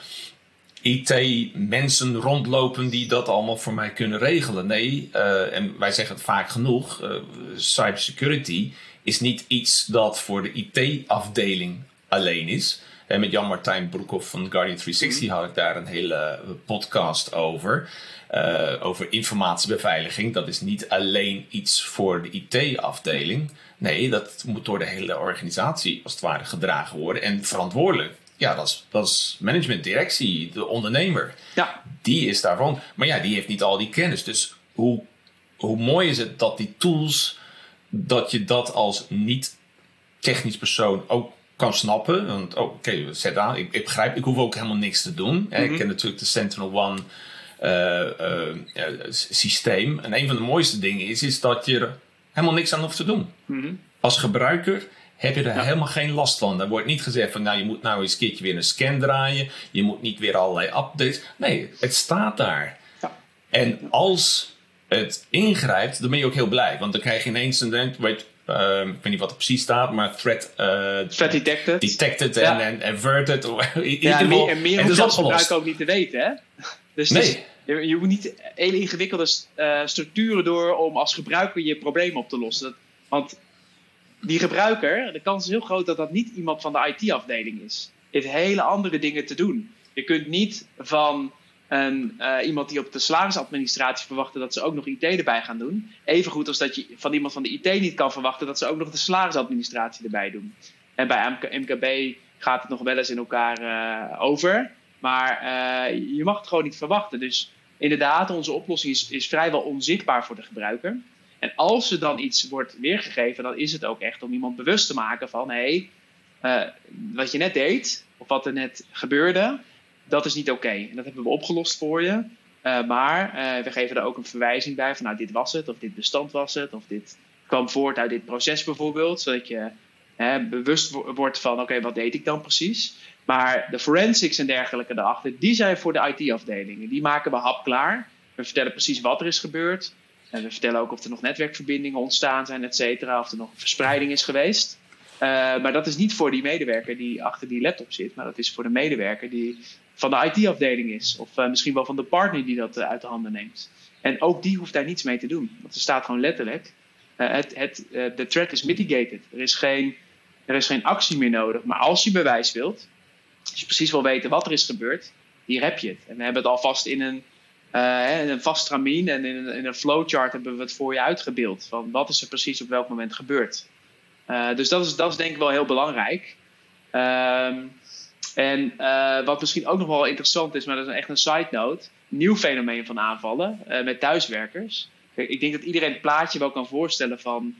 IT-mensen rondlopen die dat allemaal voor mij kunnen regelen. Nee, uh, en wij zeggen het vaak genoeg: uh, cybersecurity is niet iets dat voor de IT-afdeling alleen is. En met Jan-Martijn Broekhoff van Guardian 360 had ik daar een hele podcast over. Uh, over informatiebeveiliging. Dat is niet alleen iets voor de IT-afdeling. Nee, dat moet door de hele organisatie als het ware gedragen worden. En verantwoordelijk. Ja, dat is, dat is management, directie, de ondernemer. Ja. Die is daarvan. Maar ja, die heeft niet al die kennis. Dus hoe, hoe mooi is het dat die tools, dat je dat als niet-technisch persoon ook kan snappen. Want, oh, oké, zet aan. Ik, ik, begrijp, ik hoef ook helemaal niks te doen. Mm -hmm. Ik ken natuurlijk de Sentinel One uh, uh, systeem. En een van de mooiste dingen is, is dat je er helemaal niks aan hoeft te doen. Mm -hmm. Als gebruiker heb je er ja. helemaal geen last van. Er wordt niet gezegd van, nou, je moet nou eens een keertje weer een scan draaien. Je moet niet weer allerlei updates. Nee, het staat daar. Ja. En als het ingrijpt, dan ben je ook heel blij. Want dan krijg je ineens een, weet, uh, ik weet niet wat er precies staat, maar threat, uh, threat detected. Detected en, en averted. ja, en meer, en meer hoef je als gebruiker ook niet te weten. Hè? Dus nee. Dus, je, je moet niet hele ingewikkelde uh, structuren door om als gebruiker je probleem op te lossen. Dat, want die gebruiker, de kans is heel groot dat dat niet iemand van de IT-afdeling is. Heeft hele andere dingen te doen. Je kunt niet van een, uh, iemand die op de salarisadministratie verwachten dat ze ook nog IT erbij gaan doen. Evengoed als dat je van iemand van de IT niet kan verwachten dat ze ook nog de salarisadministratie erbij doen. En bij MK, MKB gaat het nog wel eens in elkaar uh, over. Maar uh, je mag het gewoon niet verwachten. Dus inderdaad, onze oplossing is, is vrijwel onzichtbaar voor de gebruiker. En als er dan iets wordt weergegeven, dan is het ook echt om iemand bewust te maken van: hé, hey, wat je net deed, of wat er net gebeurde, dat is niet oké. En dat hebben we opgelost voor je. maar we geven er ook een verwijzing bij van nou, dit was het, of dit bestand was het, of dit kwam voort uit dit proces bijvoorbeeld. Zodat je bewust wordt van oké, wat deed ik dan precies? Maar de forensics en dergelijke daarachter, die zijn voor de IT-afdelingen. Die maken we hapklaar. We vertellen precies wat er is gebeurd. En we vertellen ook of er nog netwerkverbindingen ontstaan zijn, et cetera. Of er nog verspreiding is geweest. Uh, maar dat is niet voor die medewerker die achter die laptop zit. Maar dat is voor de medewerker die van de IT-afdeling is. Of uh, misschien wel van de partner die dat uit de handen neemt. En ook die hoeft daar niets mee te doen. Want er staat gewoon letterlijk: het, het, de threat is mitigated. Er is, geen, er is geen actie meer nodig. Maar als je bewijs wilt, als je precies wil weten wat er is gebeurd, hier heb je het. En we hebben het alvast in een, uh, in een vast tramien en in een, in een flowchart hebben we het voor je uitgebeeld. Van wat is er precies op welk moment gebeurd. Uh, dus dat is, dat is denk ik wel heel belangrijk. Um, en uh, wat misschien ook nog wel interessant is, maar dat is echt een side note. Nieuw fenomeen van aanvallen met thuiswerkers. Ik denk dat iedereen het plaatje wel kan voorstellen van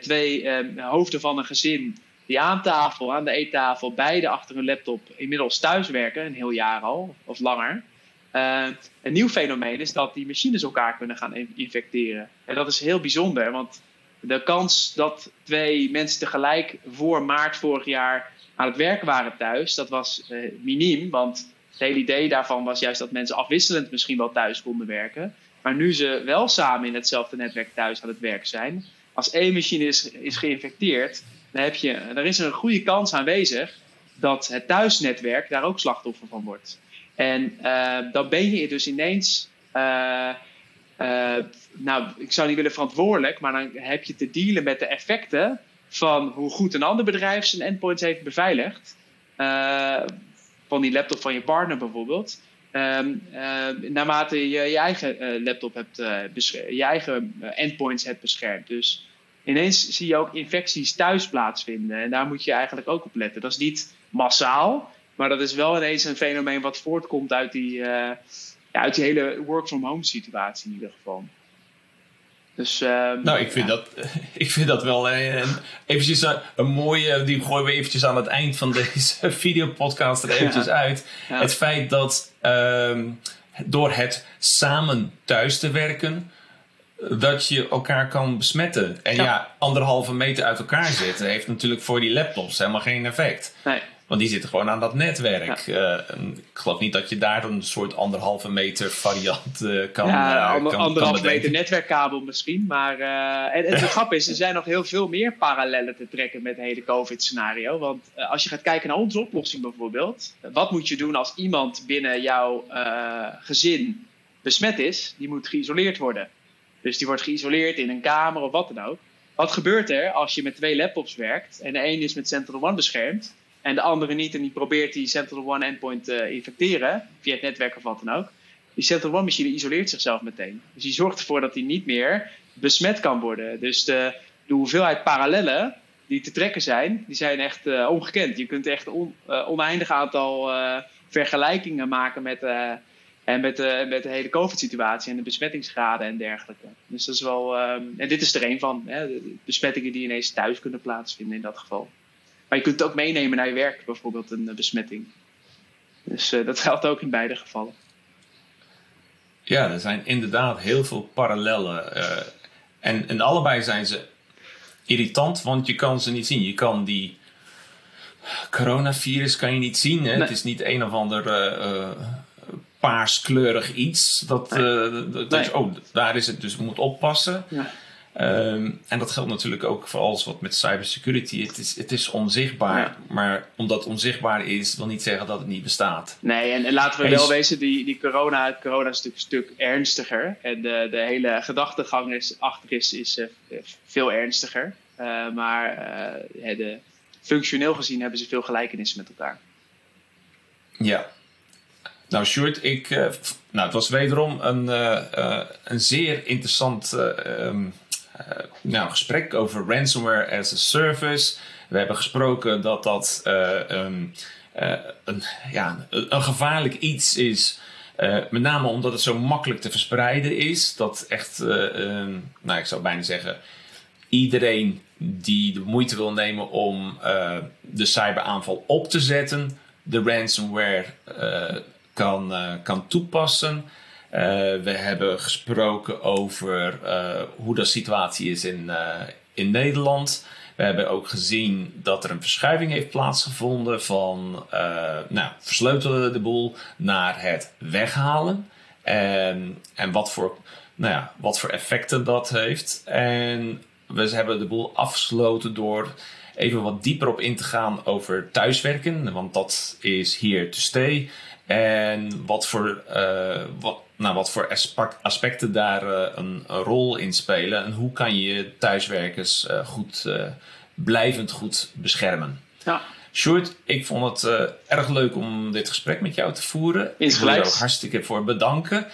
twee hoofden van een gezin die aan tafel, aan de eettafel, beide achter hun laptop inmiddels thuiswerken, een heel jaar al of langer. Uh, een nieuw fenomeen is dat die machines elkaar kunnen gaan infecteren. En dat is heel bijzonder, want de kans dat twee mensen tegelijk voor maart vorig jaar aan het werken waren thuis, dat was uh, miniem. Want het hele idee daarvan was juist dat mensen afwisselend misschien wel thuis konden werken. Maar nu ze wel samen in hetzelfde netwerk thuis aan het werk zijn, als één machine is, is geïnfecteerd, dan heb je, er is een goede kans aanwezig dat het thuisnetwerk daar ook slachtoffer van wordt. En uh, dan ben je dus ineens, uh, uh, nou, ik zou niet willen verantwoordelijk, maar dan heb je te dealen met de effecten van hoe goed een ander bedrijf zijn endpoints heeft beveiligd. van die laptop van je partner bijvoorbeeld. Um, naarmate je je eigen laptop hebt je eigen endpoints hebt beschermd. Dus ineens zie je ook infecties thuis plaatsvinden. En daar moet je eigenlijk ook op letten. Dat is niet massaal, maar dat is wel ineens een fenomeen wat voortkomt uit die, uh, ja, uit die hele work-from-home situatie in ieder geval. Dus, um, nou, ik vind, ja. dat, ik vind dat wel een, eventjes een, een, mooie. Die gooien we eventjes aan het eind van deze videopodcast er eventjes ja. uit. Ja. Het feit dat um, door het samen thuis te werken dat je elkaar kan besmetten. En ja. ja. anderhalve meter uit elkaar zitten heeft natuurlijk voor die laptops helemaal geen effect. Nee. Want die zitten gewoon aan dat netwerk. Ja. Uh, ik geloof niet dat je daar een soort anderhalve meter variant uh, kan Ja, uh, kan, anderhalve kan meter netwerkkabel misschien. Maar en, en de grap is, er zijn nog heel veel meer parallellen te trekken met het hele COVID-scenario. Want als je gaat kijken naar onze oplossing bijvoorbeeld. Wat moet je doen als iemand binnen jouw gezin besmet is? Die moet geïsoleerd worden. Dus die wordt geïsoleerd in een kamer of wat dan ook. Wat gebeurt er als je met twee laptops werkt en de ene is met Central One beschermd en de andere niet en die probeert die Central One endpoint te infecteren via het netwerk of wat dan ook? Die Central One machine isoleert zichzelf meteen. Dus die zorgt ervoor dat die niet meer besmet kan worden. Dus de, de hoeveelheid parallellen die te trekken zijn, die zijn echt uh, ongekend. Je kunt echt on, uh, oneindig aantal vergelijkingen maken met en met met de hele COVID-situatie en de besmettingsgraden en dergelijke. Dus dat is wel. Um, en dit is er een van. Hè, de besmettingen die ineens thuis kunnen plaatsvinden in dat geval. Maar je kunt het ook meenemen naar je werk, bijvoorbeeld een besmetting. Dus uh, dat geldt ook in beide gevallen. Ja, er zijn inderdaad heel veel parallellen. Uh, en, en allebei zijn ze irritant, want je kan ze niet zien. Je kan die coronavirus kan je niet zien. Hè? Nee. Het is niet een of ander uh, paarskleurig iets. Dat, nee. dat nee. is, oh, daar is het dus, moet oppassen. Ja. Um, en dat geldt natuurlijk ook voor alles wat met cybersecurity. Het is, het is onzichtbaar. Ja. Maar omdat het onzichtbaar is, wil niet zeggen dat het niet bestaat. Nee, en, en laten we wel wezen, die, die corona, corona is natuurlijk een stuk ernstiger. En de, de hele gedachtegang is, achter is, is uh, veel ernstiger. Uh, maar uh, de, functioneel gezien hebben ze veel gelijkenissen met elkaar. Ja, nou, Sjoerd, ik, nou, het was wederom een, een zeer interessant um, nou, gesprek over ransomware as a service. We hebben gesproken dat dat um, een, ja, een gevaarlijk iets is. met name omdat het zo makkelijk te verspreiden is. Dat echt, nou, ik zou bijna zeggen, iedereen die de moeite wil nemen om de cyberaanval op te zetten, de ransomware kan, kan toepassen. We hebben gesproken over hoe de situatie is in, in Nederland. We hebben ook gezien dat er een verschuiving heeft plaatsgevonden van nou, versleutelen de boel naar het weghalen. En, en wat, voor, nou ja, wat voor effecten dat heeft. En we hebben de boel afgesloten door even wat dieper op in te gaan over thuiswerken. Want dat is here to stay. En wat voor, wat, nou, wat voor aspecten daar uh, een, een, rol in spelen. En hoe kan je thuiswerkers uh, goed, blijvend goed beschermen. Ja. Sjoerd, ik vond het erg leuk om dit gesprek met jou te voeren. Ik wil je ook hartstikke voor bedanken.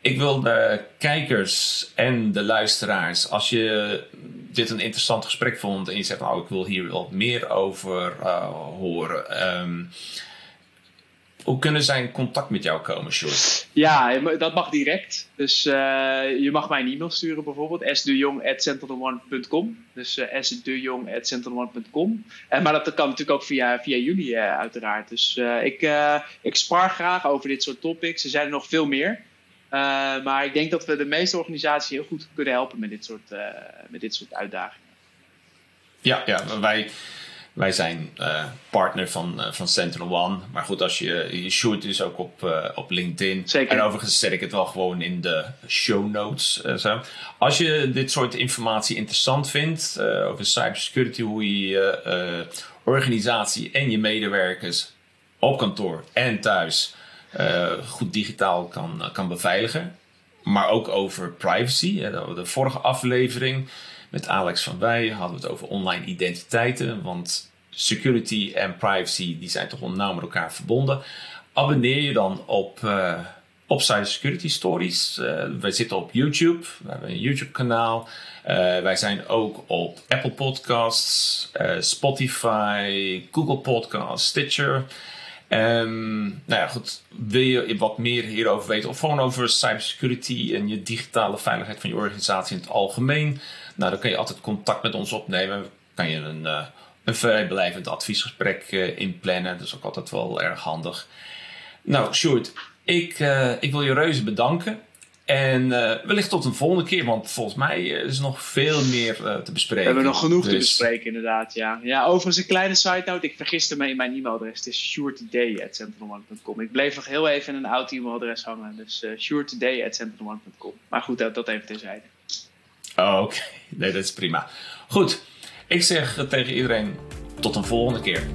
Ik wil de kijkers en de luisteraars, als je dit een interessant gesprek vond en je zegt, nou, ik wil hier wat meer over horen. Um, hoe kunnen zij in contact met jou komen, Sjoerd? Ja, dat mag direct. Dus uh, je mag mij een e-mail sturen bijvoorbeeld. sdejong.centralone.com Dus uh, sdejong.centralone.com uh, Maar dat kan natuurlijk ook via, via jullie uh, uiteraard. Dus ik, ik spar graag over dit soort topics. Er zijn er nog veel meer. maar ik denk dat we de meeste organisaties heel goed kunnen helpen met dit soort, met dit soort uitdagingen. Ja, ja wij wij zijn uh, partner van, uh, van Sentinel One. Maar goed, als je, je shoot is ook op, uh, op LinkedIn. Zeker. En overigens zet ik het wel gewoon in de show notes. zo. Als je dit soort informatie interessant vindt over cybersecurity, hoe je je organisatie en je medewerkers op kantoor en thuis goed digitaal kan, kan beveiligen. Maar ook over privacy. De vorige aflevering met Alex van Wij hadden we het over online identiteiten. Want security en privacy die zijn toch wel nauw met elkaar verbonden. Abonneer je dan op, uh, op Cybersecurity Stories. Uh, wij zitten op YouTube. We hebben een YouTube kanaal. Uh, wij zijn ook op Apple Podcasts, Spotify, Google Podcasts, Stitcher. Um, nou ja, goed. Wil je wat meer hierover weten of gewoon over cybersecurity en je digitale veiligheid van je organisatie in het algemeen? Nou, dan kan je altijd contact met ons opnemen. Kan je een, uh, een vrijblijvend adviesgesprek uh, inplannen. Dat is ook altijd wel erg handig. Nou, Sjoerd, ik, uh, ik wil je reuze bedanken. En wellicht tot een volgende keer, want volgens mij is er nog veel meer te bespreken. We hebben nog genoeg te dus- bespreken, inderdaad. Ja. ja, overigens een kleine side note. Ik vergiste me in mijn e-mailadres. Het is sjoerdtoday.centralbank.com. Ik bleef nog heel even in een oud e-mailadres hangen. Dus uh. Maar goed, dat, dat even terzijde. Oh, oké. Nee, dat is prima. Goed. Ik zeg tegen iedereen tot een volgende keer.